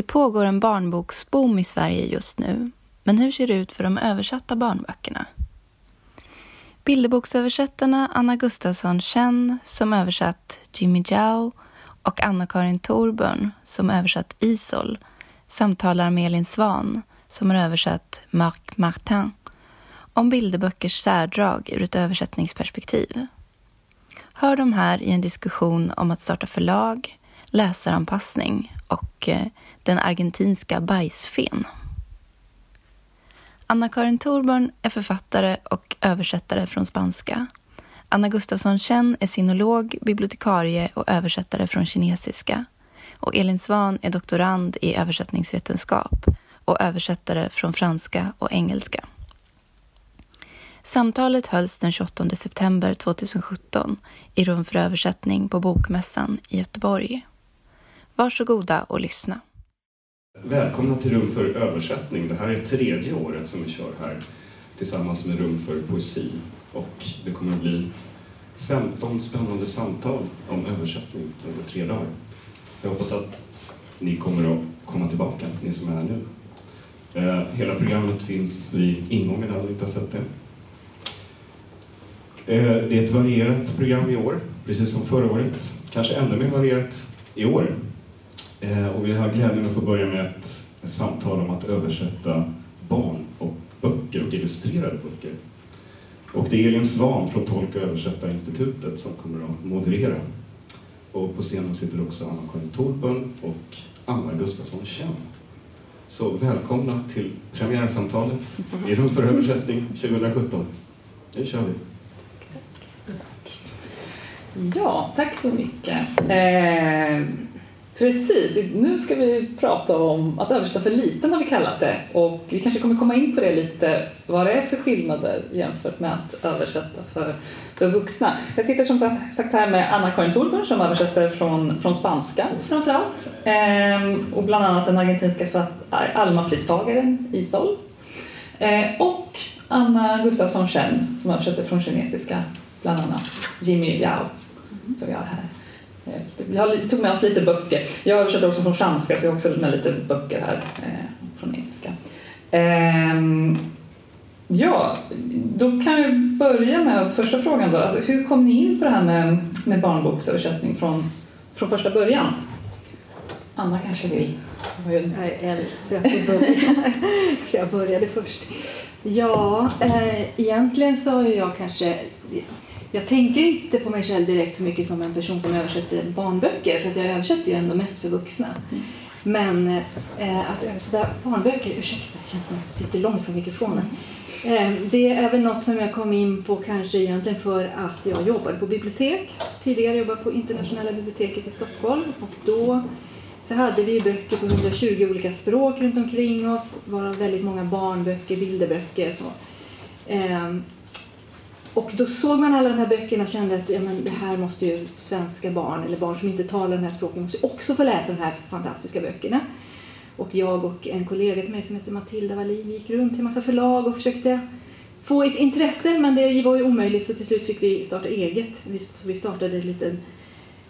Det pågår en barnboksboom i Sverige just nu, men hur ser det ut för de översatta barnböckerna? Bilderboksöversättarna Anna Gustafsson Chen, som översatt Jimmy Jao och Anna-Karin Thorburn, som översatt Isol, samtalar med Elin Svan, som har översatt Marc Martin, om bilderböckers särdrag ur ett översättningsperspektiv. Hör de här i en diskussion om att starta förlag, läsaranpassning och eh, den argentinska bajsfen. Anna-Karin Thorborn är författare och översättare från spanska. Anna Gustafsson Chen är sinolog, bibliotekarie och översättare från kinesiska. Och Elin Svan är doktorand i översättningsvetenskap och översättare från franska och engelska. Samtalet hölls den 28 september 2017 i Rum för översättning på Bokmässan i Göteborg. Varsågoda och lyssna. Välkomna till Rum för översättning. Det här är tredje året som vi kör här tillsammans med Rum för poesi. Och det kommer att bli 15 spännande samtal om översättning över tre dagar. Så jag hoppas att ni kommer att komma tillbaka, ni som är här nu. Eh, hela programmet finns vid ingången om ni inte har sett det. Eh, det är ett varierat program i år, precis som förra året. Kanske ännu mer varierat i år. Eh, och vi har glädjen att få börja med ett, ett samtal om att översätta barn och böcker och illustrerade böcker. Och det är Elin Svan från Tolk och översättarinstitutet som kommer att moderera. Och på scenen sitter också Anna-Karin Torpen och Anna Gustafsson Känn. Så välkomna till premiärsamtalet i Rum för översättning 2017. Nu kör vi! Ja, tack så mycket. Eh, precis, nu ska vi prata om att översätta för liten har vi kallat det och vi kanske kommer komma in på det lite, vad det är för skillnader jämfört med att översätta för, för vuxna. Jag sitter som sagt här med Anna-Karin Thorburn som översätter från, från spanska framförallt ehm, och bland annat den argentinska äh, Alma-pristagaren Isol ehm, och Anna Gustafsson Chen som översätter från kinesiska bland annat Jimmy Yao som vi har här. Vi tog med oss lite böcker. Jag översätter också från franska så jag har också med lite böcker här eh, från engelska. Eh, ja, då kan vi börja med första frågan då. Alltså, hur kom ni in på det här med, med barnboksöversättning från, från första början? Anna kanske vill? Jag är äldst så jag får börja. jag började först. Ja, eh, egentligen så har jag kanske jag tänker inte på mig själv direkt så mycket som en person som översätter barnböcker för att jag översätter ju ändå mest för vuxna. Mm. Men eh, att översätta barnböcker, ursäkta, det känns som att jag sitter långt från mikrofonen. Eh, det är väl något som jag kom in på kanske egentligen för att jag jobbade på bibliotek. Tidigare jobbade på internationella biblioteket i Stockholm och då så hade vi böcker på 120 olika språk runt omkring oss, varav väldigt många barnböcker, bilderböcker. Så. Eh, och då såg man alla de här böckerna och kände att ja, men det här måste ju svenska barn eller barn som inte talar de här språken måste också få läsa de här fantastiska böckerna. Och jag och en kollega till mig som heter Matilda Wallin vi gick runt till en massa förlag och försökte få ett intresse men det var ju omöjligt så till slut fick vi starta eget. Så vi startade en liten,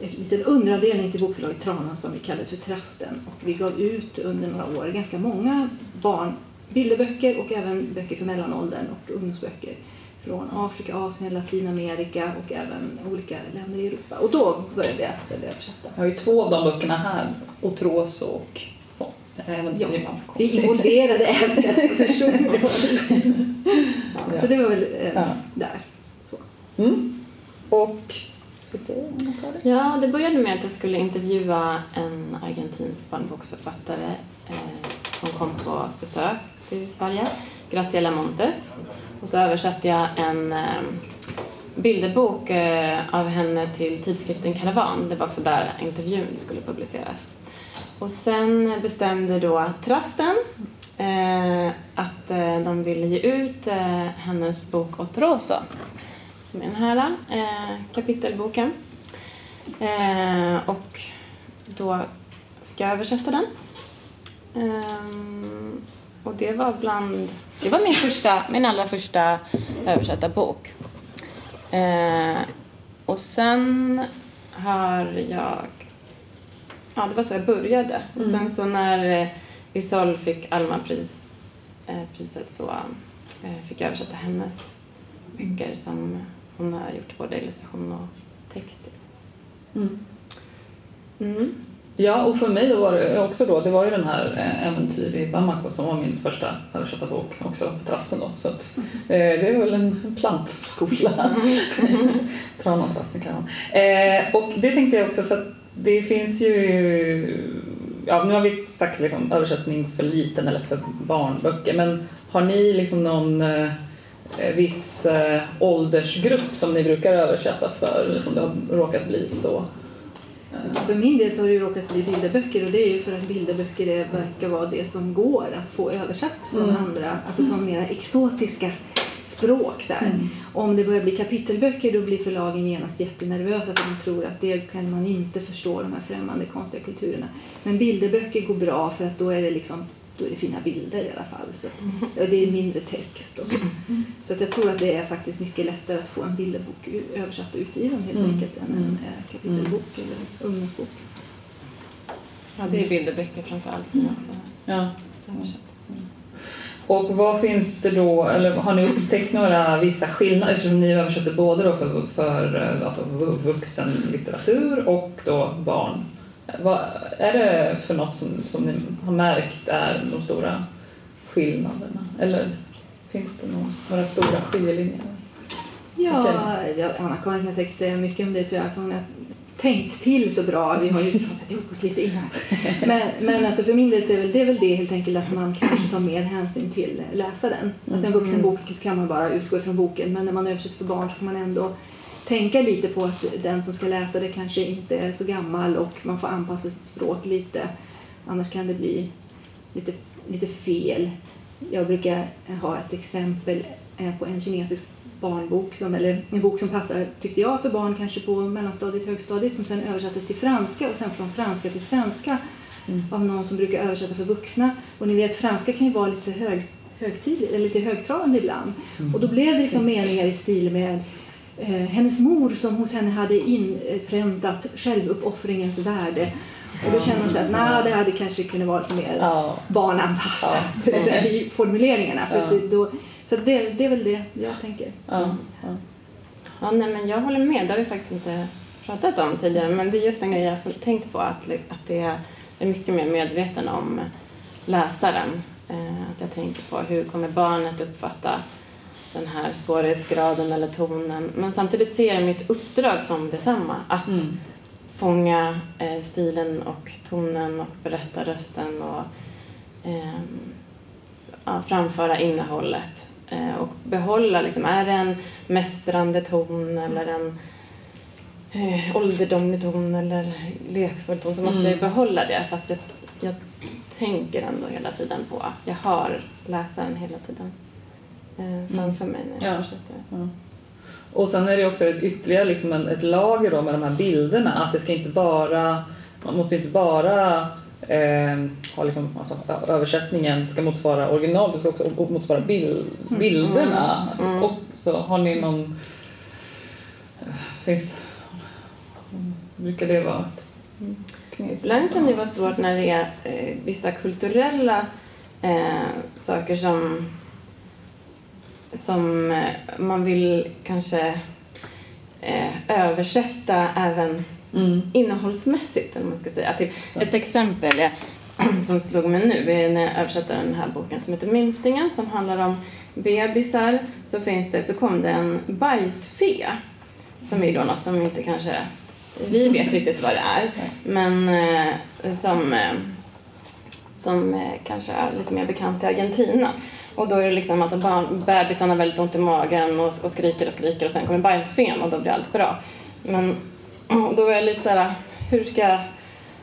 en liten underavdelning till bokförlaget Tranan som vi kallade för Trasten och vi gav ut under några år ganska många barn bilderböcker och även böcker för mellanåldern och ungdomsböcker från Afrika, Asien, Latinamerika och även olika länder i Europa. Och då började jag översätta. Jag har ju två av de böckerna här, Otroso och Även ja, vi involverade även dessa personer. ja, så det var väl eh, ja. där. Så. Mm. Och Ja, det började med att jag skulle intervjua en argentinsk barnboksförfattare eh, som kom på besök till Sverige, Graciela Montes. Och så översatte jag en eh, bilderbok eh, av henne till tidskriften Karavan. Det var också där intervjun skulle publiceras. Och sen bestämde då Trasten eh, att eh, de ville ge ut hennes bok Otroso, som är den här kapitelboken. och då fick jag översätta den. Ehm, och det var bland det var min, första, min allra första översatta bok. Eh, och sen har jag... ja, det var så jag började. Och Mm. sen så när eh, Isol fick Alma-pris, eh, priset så eh, fick jag översätta hennes böcker som hon har gjort både illustration och text. Mm. Mm. Ja, och för mig var det också då, det var ju den här eh, Äventyr i Bamako som var min första översatta bok också på Trasten då. Så att, eh, det är väl en plantskola. Tranan Trasten kan man. Eh, och det tänkte jag också för att det finns ju, ja nu har vi sagt liksom översättning för liten eller för barnböcker, men har ni liksom någon eh, viss eh, åldersgrupp som ni brukar översätta för, som det har råkat bli så? För min del så har det ju råkat bli bilderböcker och det är ju för att bilderböcker är, verkar vara det som går att få översatt från Mm. andra, alltså från mera exotiska språk. Så. Mm. Om det börjar bli kapitelböcker då blir förlagen genast jättenervösa för de tror att det kan man inte förstå, de här främmande konstiga kulturerna. Men bilderböcker går bra för att då är det liksom då är det fina bilder i alla fall. Så att, och det är mindre text och så. Så att jag tror att det är faktiskt mycket lättare att få en bilderbok översatt och utgiven helt Mm. enkelt än en eh, kapitelbok eller ungdomsbok. Ja, det är bilderböcker framför allt som jag också Ja. översatt. Och vad finns det då, eller har ni upptäckt några vissa skillnader eftersom ni översätter både då för, för eh, alltså vu- vuxenlitteratur och då barn? Vad är det för något som, som ni har märkt är de stora skillnaderna? Eller finns det någon, några stora skiljelinjer? Ja, ja Anna-Karin kan säkert säga mycket om det tror jag, för hon har tänkt till så bra. Vi har ju pratat ihop oss lite innan. Men, men alltså för min del så är väl det, är väl det helt enkelt att man kanske tar mer hänsyn till läsaren. Alltså en vuxenbok kan man bara utgå ifrån boken, men när man översätter för barn så får man ändå tänka lite på att den som ska läsa det kanske inte är så gammal och man får anpassa sitt språk lite. Annars kan det bli lite, lite fel. Jag brukar ha ett exempel eh, på en kinesisk barnbok, som, eller en bok som passar, tyckte jag, för barn kanske på mellanstadiet, högstadiet, som sen översattes till franska och sen från franska till svenska Mm. av någon som brukar översätta för vuxna. Och ni vet, franska kan ju vara lite hög, högtidligt, eller lite högtravande ibland. Och då blev det liksom meningar i stil med hennes mor som hos henne hade inpräntat självuppoffringens värde. Och då känner man så att nej, det hade kanske kunnat vara lite mer Ja. barnanpassat Ja. i formuleringarna. För Ja. då, så det, det är väl det jag tänker. Ja. ja. Ja, nej, men jag håller med. Det har vi faktiskt inte pratat om tidigare. Men det är just en grej jag har tänkt på. Att, att det är är mycket mer medveten om läsaren. Eh, att jag tänker på hur kommer barnet uppfatta den här svårighetsgraden eller tonen. Men samtidigt ser jag mitt uppdrag som detsamma. Att Mm. fånga eh, stilen och tonen och berättarrösten och ehm, ja, framföra innehållet eh, och behålla, liksom, är det en mästrande ton eller en eh, ålderdomlig ton eller lekfull ton så måste Mm. jag behålla det fast jag, jag tänker ändå hela tiden på, jag har läsaren hela tiden eh, framför mig när jag Ja. översätter. Ja. Och sen är det också ett ytterligare liksom ett lager då med de här bilderna, att det ska inte bara, man måste inte bara eh, ha liksom, alltså, översättningen ska motsvara originalet, det ska också motsvara bild, bilderna. Mm. Mm. Och så har ni någon, finns, brukar det vara ett knep? Ibland kan det vara svårt när det är eh, vissa kulturella eh, saker som, som eh, man vill kanske eh, översätta även Mm. innehållsmässigt. Eller man ska säga. Till, ett exempel är, som slog mig nu är när jag översatte den här boken som heter Minstingen som handlar om bebisar. Så, finns det, så kom det en bajsfe som är då något som inte kanske vi vet riktigt vad det är. Men eh, som, eh, som eh, kanske är lite mer bekant i Argentina. Och då är det liksom att barn, bebisarna har väldigt ont i magen och, och skriker och skriker och sen kommer bajsfen och då blir allt bra. Men då är jag lite så här, hur ska jag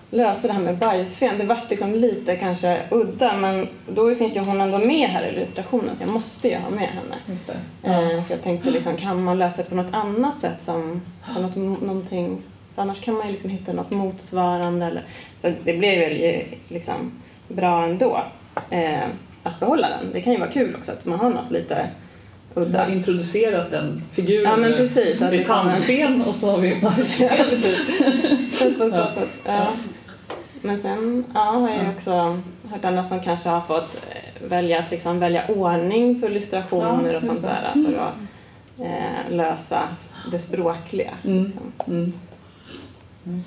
lösa det här med bajsfen? Det vart liksom lite kanske udda men då finns ju hon ändå med här i illustrationen så jag måste ju ha med henne. Just det. För jag tänkte liksom, kan man lösa det på något annat sätt som, som något, någonting, annars kan man ju liksom hitta något motsvarande eller, så det blev ju liksom bra ändå eh, att behålla den. Det kan ju vara kul också att man har något lite Vi har udda. introducerat den figuren. Ja men precis. Kommer- tandfen och så har vi så Ja. ja. Men sen ja, har jag också hört andra som kanske har fått eh, välja att liksom välja ordning på illustrationer Ja, och sånt där för att eh, lösa det språkliga. Mm. Liksom. Mm. Mm,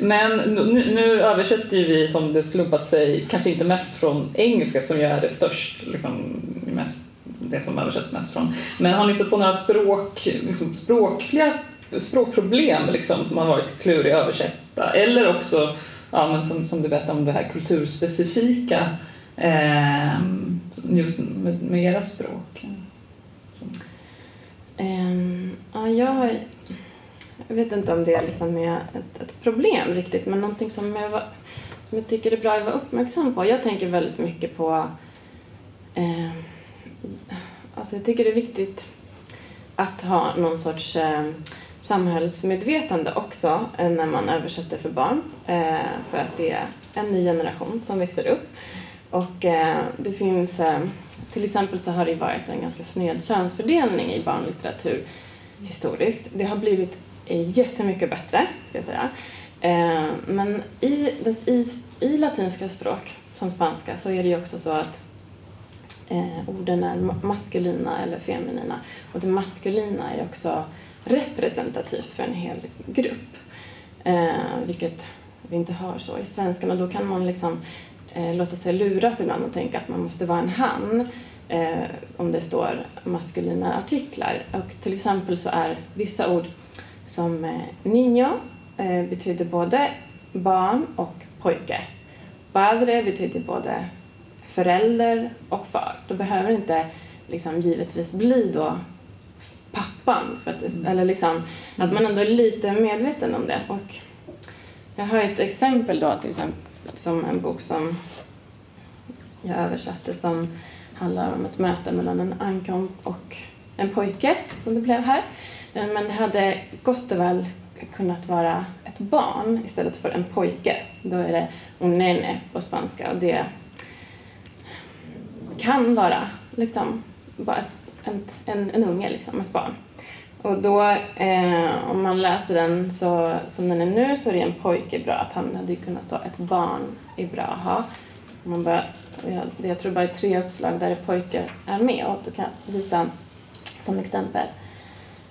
men nu, nu översätter ju vi som det slumpat sig, kanske inte mest från engelska som ju är det störst, liksom, mest, det som översätts mest från. Men har ni stött på några språk, liksom, språkliga språkproblem liksom, som har varit kluriga att översätta? Eller också, ja, men som, som du berättade om det här kulturspecifika, eh, just med, med era språk? Um, ja, jag, har, jag vet inte om det liksom är ett, ett problem riktigt, men någonting som jag, var, som jag tycker är bra att vara uppmärksam på. Jag tänker väldigt mycket på... Eh, alltså jag tycker det är viktigt att ha någon sorts eh, samhällsmedvetande också eh, när man översätter för barn. Eh, för att det är en ny generation som växer upp. Och eh, det finns, eh, till exempel så har det varit en ganska sned könsfördelning i barnlitteratur historiskt. Det har blivit jättemycket bättre, ska jag säga. Eh, men i, i, i latinska språk, som spanska, så är det ju också så att eh, orden är maskulina eller feminina. Och det maskulina är också representativt för en hel grupp. Eh, vilket vi inte har så i svenskan. Och då kan man liksom låta sig luras ibland och tänka att man måste vara en han eh, om det står maskulina artiklar. Och till exempel så är vissa ord som eh, niño eh, betyder både barn och pojke. Padre betyder både förälder och far. Då behöver det inte liksom, givetvis bli då pappan. För att det, eller liksom, att man ändå är lite medveten om det. Och jag har ett exempel då till exempel som en bok som jag översatte som handlar om ett möte mellan en ankom och en pojke som det blev här. Eh, men det hade gott och väl kunnat vara ett barn istället för en pojke. Då är det un nene på spanska och det kan vara liksom bara ett, en, en, en unge, liksom, ett barn. Och då, eh, om man läser den så, som den är nu så är det en pojke bra. Att han hade ju kunnat stå ett barn är bra att ha. Man bara, jag, jag tror bara det är tre uppslag där det pojke är med och du kan visa som exempel.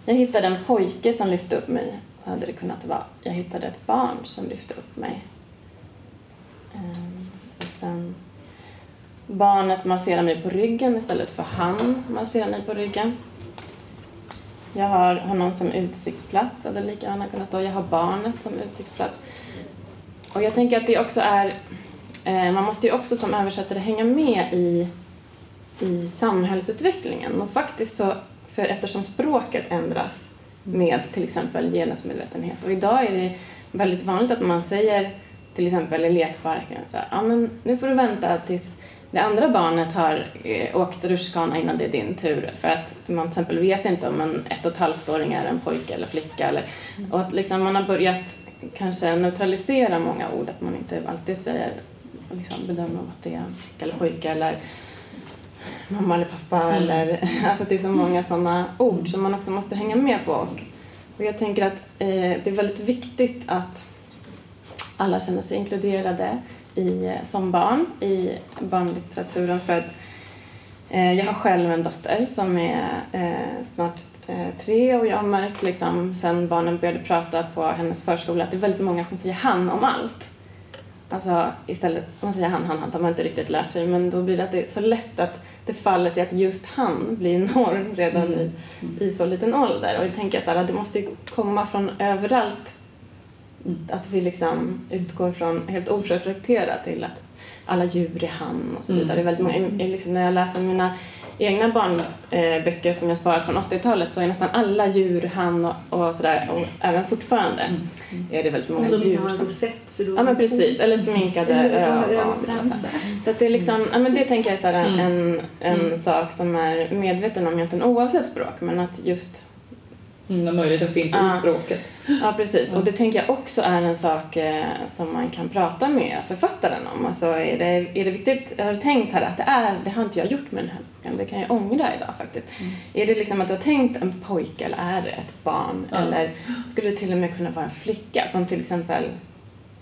Jag hittade en pojke som lyfte upp mig. Hade det kunnat vara, jag hittade ett barn som lyfte upp mig. Ehm, och sen barnet masserar mig på ryggen istället för han masserar mig på ryggen. Jag har honom som utsiktsplats, hade lika gärna kunnat stå. Jag har barnet som utsiktsplats. Och jag tänker att det också är, eh, man måste ju också som översättare hänga med i, i samhällsutvecklingen. Och faktiskt så, för eftersom språket ändras med till exempel genusmedvetenhet. Och idag är det väldigt vanligt att man säger till exempel i lekparken så här, ja men nu får du vänta tills det andra barnet har eh, åkt rutschkana innan det är din tur för att man till exempel vet inte om en ett och ett halvt åring är en pojke eller flicka eller, och att liksom man har börjat kanske neutralisera många ord, att man inte alltid säger liksom bedömer om att det är en flicka eller pojke eller mamma eller pappa eller alltså det är så många sådana ord som man också måste hänga med på och, och jag tänker att eh, det är väldigt viktigt att alla känner sig inkluderade i, som barn i barnlitteraturen för att eh, jag har själv en dotter som är eh, snart eh, tre och jag har märkt liksom sen barnen började prata på hennes förskola att det är väldigt många som säger han om allt. Alltså istället, man säger han, han, han, har man inte riktigt lärt sig men då blir det att det är så lätt att det faller sig att just han blir norm redan i, i så liten ålder. Och jag tänker så här att det måste komma från överallt att vi liksom utgår från helt oreflekterat till att alla djur är han och så vidare. Det är väldigt många, liksom när jag läser mina egna barnböcker som jag sparat från 80-talet så är nästan alla djur han och, och sådär och även fortfarande är det väldigt många Om de inte djur har som rosett för då Ja men precis, eller sminkade ögon. och så. att det är liksom, ja men det tänker jag är så här Mm. en, en Mm. sak som är medveten om egentligen oavsett språk men att just Mm, när möjligheten finns Ja. i språket. Ja, precis. Och det tänker jag också är en sak eh, som man kan prata med författaren om. Alltså, är det, är det viktigt, jag har tänkt här att det är, det har inte jag gjort med den här boken, det kan jag ångra idag faktiskt. Är det liksom att du har tänkt en pojke eller är det ett barn? Ja. Eller skulle det till och med kunna vara en flicka som till exempel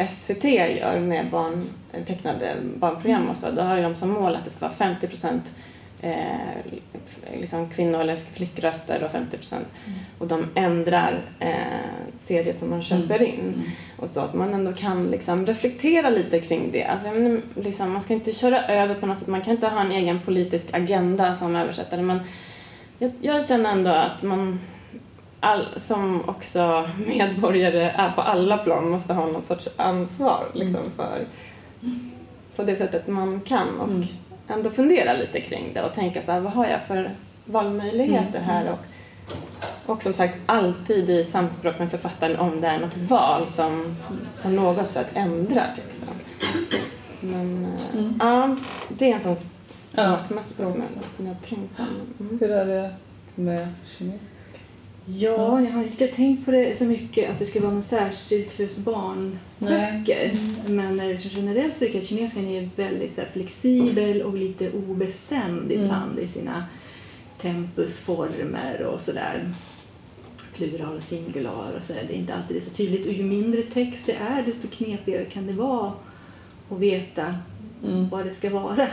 SVT gör med barn, tecknade barnprogram och så, då har de som mål att det ska vara 50 procent eh, liksom kvinnor eller flickröster och 50 procent. Mm. Och de ändrar eh, serier som man köper mm. in. Mm. Och så att man ändå kan liksom reflektera lite kring det. Alltså, liksom, man ska inte köra över på något sätt, man kan inte ha en egen politisk agenda som översättare men jag, jag känner ändå att man all, som också medborgare är på alla plan måste ha någon sorts ansvar liksom, mm. för på det sättet man kan och. Ändå fundera lite kring det och tänka så här, vad har jag för valmöjligheter mm. här och, och som sagt alltid i samspråk med författaren om det är något val som på något sätt ändrar liksom. Men eh, mm. ja, det är en sån språkmässig ja. som, som jag har tänkt på. Mm. Hur är det med kinesiska? Ja, jag har inte tänkt på det så mycket att det ska vara något särskilt för barnböcker. Mm. Men generellt så tycker jag att kinesiskan är väldigt så flexibel och lite obestämd mm. ibland i sina tempusformer och sådär. Plural och singular och sådär. Det är inte alltid så tydligt. Och ju mindre text det är desto knepigare kan det vara att veta mm. vad det ska vara.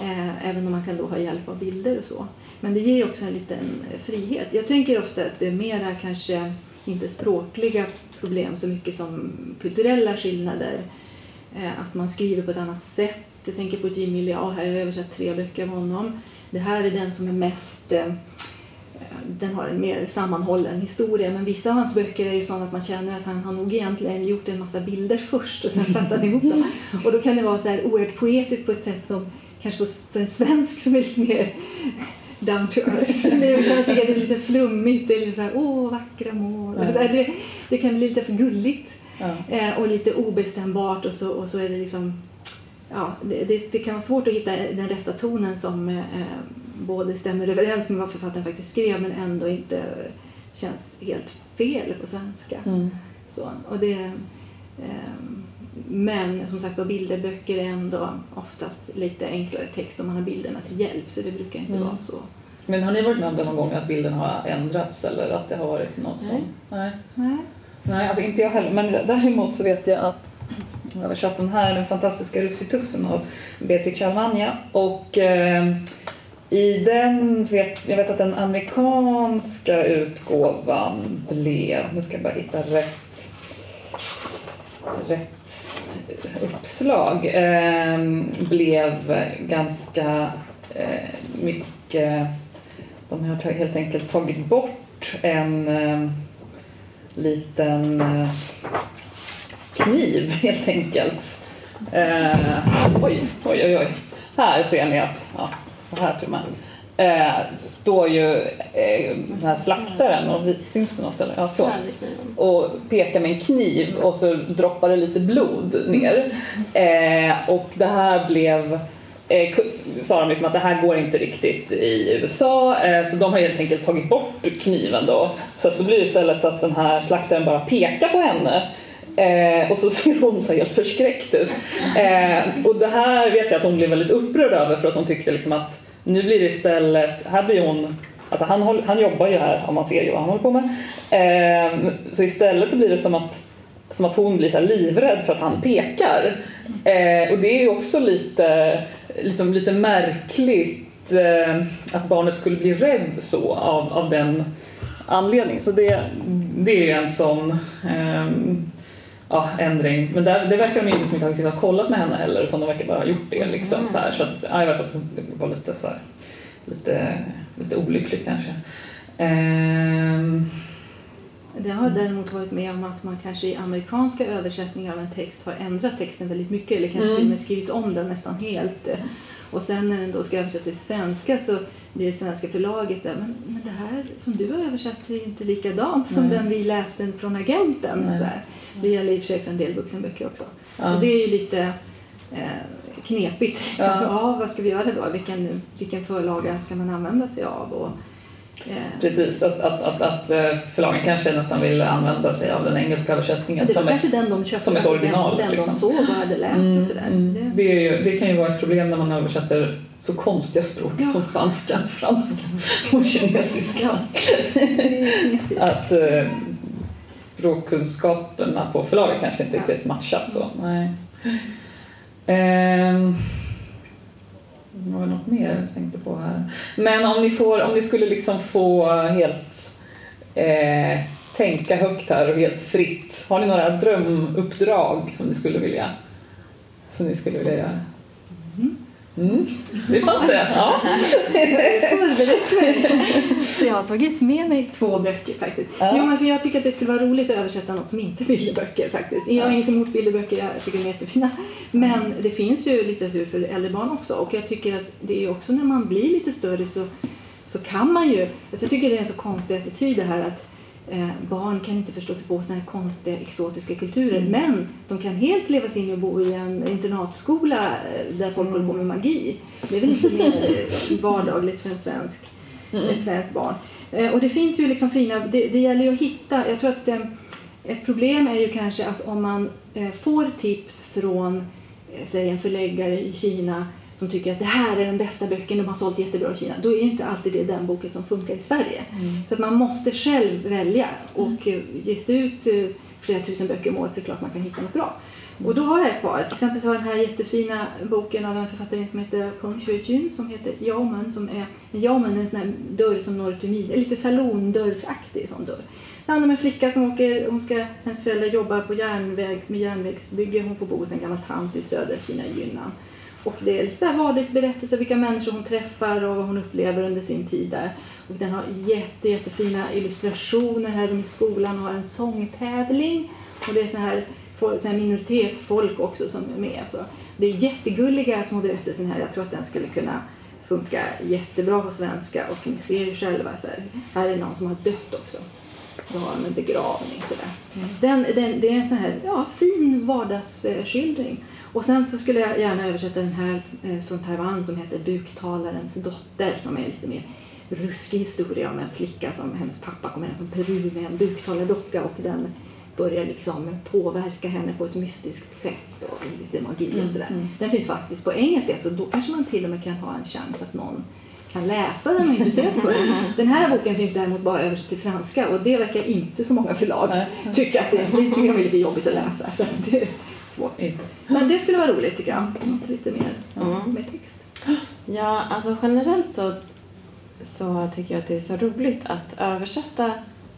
Eh, även om man kan då ha hjälp av bilder och så. Men det ger också en liten eh, frihet. Jag tänker ofta att det är mera kanske inte språkliga problem så mycket som kulturella skillnader. Eh, att man skriver på ett annat sätt. Jag tänker på Jimmy Liao, här har jag översatt tre böcker av honom. Det här är den som är mest eh, den har en mer sammanhållen historia men vissa av hans böcker är ju sådana att man känner att han har nog egentligen gjort en massa bilder först och sen satt han ihop dem. Och då kan det vara så här oerhört poetiskt på ett sätt som kanske för en svensk som är lite mer down to earth. Jag kan tycka att det är lite flummigt. Det är lite så här, åh, vackra mål. Ja. Det, det, kan bli lite för gulligt ja. eh, och lite obestämbart och så, och så är det liksom Ja, det, det, det, kan vara svårt att hitta den rätta tonen som eh, både stämmer överens med vad författaren faktiskt skrev men ändå inte känns helt fel på svenska. Mm. Så, och det, eh, men som sagt bilderböcker är ändå oftast lite enklare text om man har bilderna till hjälp så det brukar inte mm. vara så. Men har ni varit med om det någon gång att bilden har ändrats eller att det har varit något Nej. som... Nej. Nej. Nej, alltså inte jag heller. Men däremot så vet jag att jag har översatt den här, Den fantastiska Russi-tufsen av Beatrice Almagna och eh, i den, så vet, jag vet att den amerikanska utgåvan blev, nu ska jag bara hitta rätt, Rättsuppslag eh, blev ganska eh, mycket... De har helt enkelt tagit bort en eh, liten eh, kniv helt enkelt. Eh, oj, oj, oj, oj. Här ser ni att, ja, så här till och med eh, står ju eh, den här slaktaren och syns det något eller? Ja, så. Och pekar med en kniv och så droppar det lite blod ner. Eh, och det här blev eh, sa de liksom att det här går inte riktigt i USA eh, så de har helt enkelt tagit bort kniven då. Så att då blir det istället så att den här slaktaren bara pekar på henne Eh, och så ser hon så helt förskräckt ut. Eh, och det här vet jag att hon blev väldigt upprörd över för att hon tyckte liksom att nu blir det istället, här blir hon Alltså han, han jobbar ju här om man ser ju vad han håller på med. Eh, så istället så blir det som att, som att hon blir så livrädd för att han pekar. Eh, och det är ju också lite, liksom lite märkligt eh, att barnet skulle bli rädd så av, av den anledningen. Så det, det är ju en sån ehm, ja, ändring. Men det, det verkar de inte ha, inte ha kollat med henne heller utan de verkar bara ha gjort det. Liksom, mm. så, här, så att, ja, jag vet att det var lite, så här, lite, lite olyckligt kanske. Um, det har däremot varit med om att man kanske i amerikanska översättningar av en text har ändrat texten väldigt mycket eller kanske mm. till och med skrivit om den nästan helt. Och sen när den då ska översättas till svenska så blir det svenska förlaget så här, men, men det här som du har översatt är inte likadant som Nej. den vi läste från agenten. Så här. Det gäller i och för sig för en del vuxenböcker också. Ja. Och det är ju lite eh, knepigt. Liksom. Ja. ja. vad ska vi göra då? Vilken, vilken förlaga ska man använda sig av? Och, eh, Precis, att, att, att, att eh, förlagen kanske nästan vill använda sig av den engelska översättningen som, ett, de köpte, som ett original. Den, den liksom. de såg och hade läst mm, och sådär. Mm. Det, det, ju, det kan ju vara ett problem när man översätter så konstiga språk ja. som spanska, franska och kinesiska. att, eh, språkkunskaperna på förlaget kanske inte riktigt matchas så. Nej. Ehm, det var något mer jag tänkte på här. Men om ni, får, om ni skulle liksom få helt eh, tänka högt här och helt fritt. Har ni några drömuppdrag som ni skulle vilja, som ni skulle vilja göra? Mm. Det fanns det. Ja. Så jag har tagit med mig två böcker faktiskt. Ja. Jo, men för jag tycker att det skulle vara roligt att översätta något som inte är bilderböcker faktiskt. Jag har inget emot bilderböcker, jag tycker de är jättefina. Men det finns ju litteratur för äldre barn också och jag tycker att det är också när man blir lite större så, så kan man ju, alltså jag tycker det är en så konstig attityd det här att eh, barn kan inte förstå sig på sådana här konstiga exotiska kulturer men de kan helt leva sig in och bo i en internatskola eh, där folk håller på med magi. Det är väl inte mer vardagligt för en svensk, ett svenskt barn. Eh, och det finns ju liksom fina, det, det gäller ju att hitta, jag tror att eh, ett problem är ju kanske att om man eh, får tips från eh, säg en förläggare i Kina som tycker att det här är den bästa boken, de har sålt jättebra i Kina, då är ju inte alltid det den boken som funkar i Sverige. Så att man måste själv välja och eh, ges det ut eh, flera tusen böcker om året så är det klart man kan hitta något bra. Och då har jag ett par. Till exempel så har jag den här jättefina boken av en författare som heter Peng Shui-Jun som heter Yaomen som är en Yaomen är en sån här dörr som når ut ur midjan, lite salondörrsaktig sån dörr. Det handlar om en flicka som åker, hon ska, hennes föräldrar jobbar på järnväg, med järnvägsbygge, hon får bo hos en gammal tant i södra Kina i Yunnan. Och det är lite så här vardagligt berättelser, vilka människor hon träffar och vad hon upplever under sin tid där. Och den har jätte, jättefina illustrationer här. De i skolan har en sångtävling och det är så här, så här minoritetsfolk också som är med. Så det är jättegulliga små berättelser här. Jag tror att den skulle kunna funka jättebra på svenska och ni ser ju själva så här, här är någon som har dött också. Då har de en begravning. Så där. Den, den, det är en sån här ja, fin vardagsskildring. Och sen så skulle jag gärna översätta den här eh, från Taiwan som heter Buktalarens dotter som är lite mer ruskig historia om en flicka som hennes pappa kommer hem från Peru med en buktalardocka och den börjar liksom påverka henne på ett mystiskt sätt och lite magi och sådär. Den finns faktiskt på engelska så då kanske man till och med kan ha en chans att någon kan läsa den och intressera sig för den. Den här boken finns däremot bara översatt till franska och det verkar inte så många förlag tycka att det, det tycker de är lite jobbigt att läsa. Så det svårt. Men det skulle vara roligt tycker jag. Något lite mer Mm. med text. Ja, alltså generellt så, så tycker jag att det är så roligt att översätta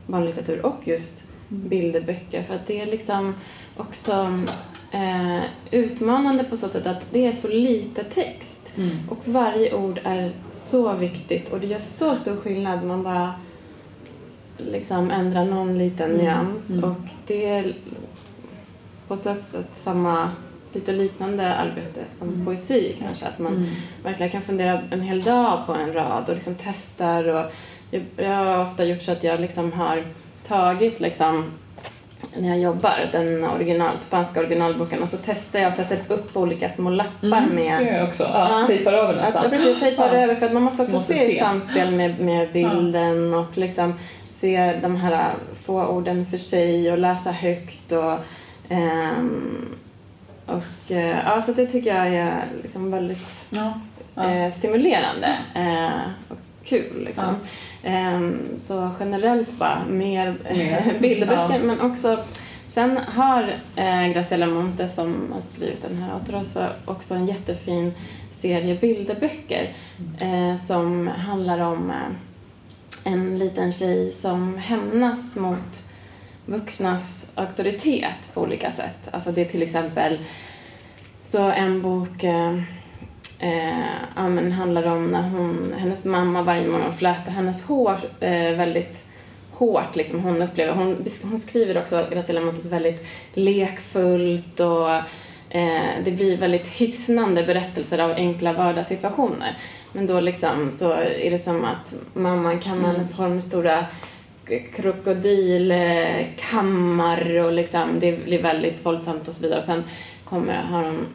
barnlitteratur och just bilderböcker för att det är liksom också eh, utmanande på så sätt att det är så lite text och varje ord är så viktigt och det gör så stor skillnad man bara liksom ändrar någon liten nyans och det på så sätt samma lite liknande arbete som poesi kanske att man verkligen kan fundera en hel dag på en rad och liksom testar och jag, jag har ofta gjort så att jag liksom har tagit liksom när jag jobbar, den original, spanska originalboken och så testar jag och sätter upp olika små lappar Det med gör jag också. Ja, Ja. Tejpar över nästan. jag precis tejpar Ja. över för att man måste Så också måste se, se. samspel med, med bilden och liksom se de här få orden för sig och läsa högt och ehm, och eh, ja, så det tycker jag är liksom väldigt Ja. Ja. eh, stimulerande eh, och kul liksom. Ehm, så generellt bara mer, Mer. bilderböcker Ja. men också Sen har eh, Graciela Monte som har skrivit den här Autorosa också en jättefin serie bilderböcker eh, som handlar om eh, en liten tjej som hämnas mot vuxnas auktoritet på olika sätt. Alltså det är till exempel så en bok eh, eh, handlar om när hon, hennes mamma varje morgon flätar hennes hår eh, väldigt hårt. Liksom. Hon, upplever, hon, hon skriver också Graciela Montes väldigt lekfullt och eh, det blir väldigt hisnande berättelser av enkla vardagssituationer. Men då liksom så är det som att mamman kammar hennes hår med stora krokodilkammar eh, och liksom det blir väldigt våldsamt och så vidare. Och sen kommer, har hon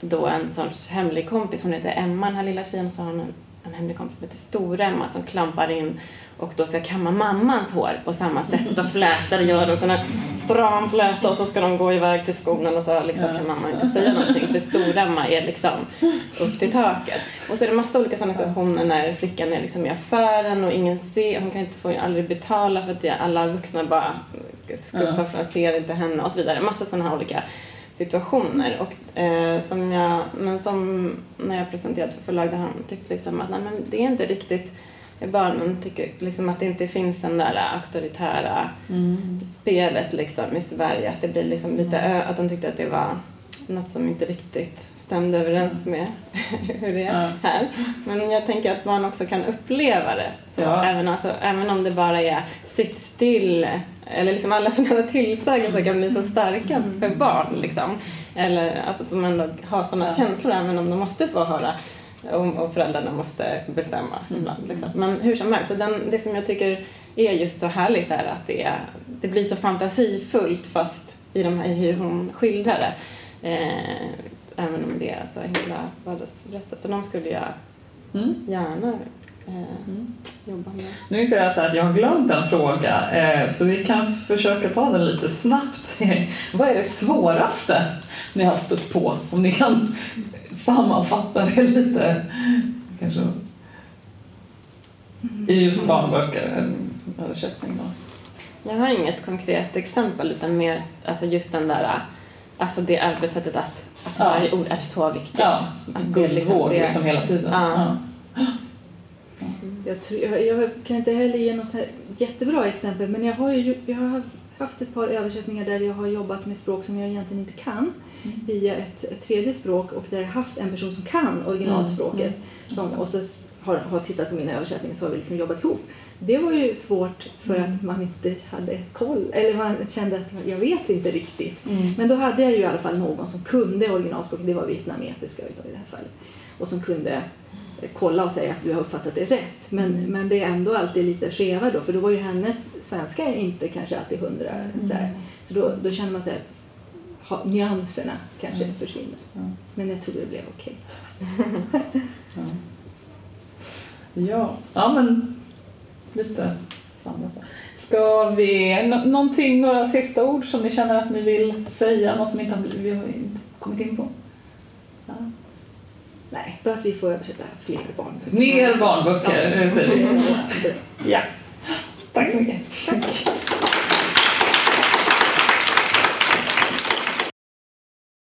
då en sorts hemlig kompis, hon heter Emma den här lilla tjejen, och så har hon en, en hemlig kompis som heter Stor-Emma som klampar in och då ska kamma mammans hår på samma sätt och flätar och gör en sån här stram fläta och så ska de gå iväg till skolan och så liksom kan mamma inte säga någonting för Stor-Emma är liksom upp till taket. Och så är det massa olika sådana situationer när flickan är liksom i affären och ingen ser, hon kan inte få aldrig betala för att alla vuxna bara skuffar för att ser inte henne och så vidare. Massa sådana här olika situationer. Och, eh, som jag, men som när jag presenterade för förlag där han tyckte liksom att nej, men det är inte riktigt barnen tycker liksom att det inte finns den där auktoritära mm. spelet liksom i Sverige. Att det blir liksom lite ö, att de tyckte att det var något som inte riktigt stämde överens med hur det är ja. här. Men jag tänker att man också kan uppleva det. Så ja. även, alltså, även om det bara är sitt still eller liksom alla sådana tillsägelser kan bli så starka mm. för barn. Liksom. Eller alltså, att de ändå har sådana ja. känslor även om de måste få höra och, och föräldrarna måste bestämma mm. ibland. Liksom. Men hur som helst, den, det som jag tycker är just så härligt är att det, är, det blir så fantasifullt fast i, de här, hur hon skildrar det. Eh, även om det är alltså hela vardagsberättelsen. Så de skulle jag mm. gärna eh, mm. jobba med. Nu inser jag att jag har glömt en fråga, eh, så vi kan försöka ta den lite snabbt. Vad är det svåraste ni har stött på? Om ni kan sammanfatta det lite, kanske i just barnböcker, översättning. Då. Jag har inget konkret exempel utan mer alltså just den där, alltså det arbetssättet att, att ja. varje ord är så viktigt. Ja, guldvåg liksom, liksom hela tiden. Ja. Ja. Jag, tror, jag, jag, kan inte heller ge något jättebra exempel men jag har, ju, jag har haft ett par översättningar där jag har jobbat med språk som jag egentligen inte kan mm. Via ett, ett, tredje språk och där jag haft en person som kan originalspråket mm. mm. som, och så har, har tittat på mina översättningar så har vi liksom jobbat ihop. Det var ju svårt för mm. att man inte hade koll, eller man kände att jag vet inte riktigt. Men då hade jag ju i alla fall någon som kunde originalspråket, det var vietnamesiska i det här fallet, och som kunde kolla och säga att du har uppfattat det rätt. Men, mm. men det är ändå alltid lite skeva då, för då var ju hennes svenska inte kanske alltid hundra. Mm. Så, här. så då, då känner man sig ha, nyanserna kanske mm. försvinner. Mm. Men jag tror det blev okej. Okay. ja. ja, ja men lite Ska vi, någonting, några sista ord som ni känner att ni vill säga, något som inte har, vi har inte kommit in på? Ja. Nej, bara att vi får översätta fler barnböcker. Mer barnböcker, ja. säger vi. Ja. Tack så mycket. Tack.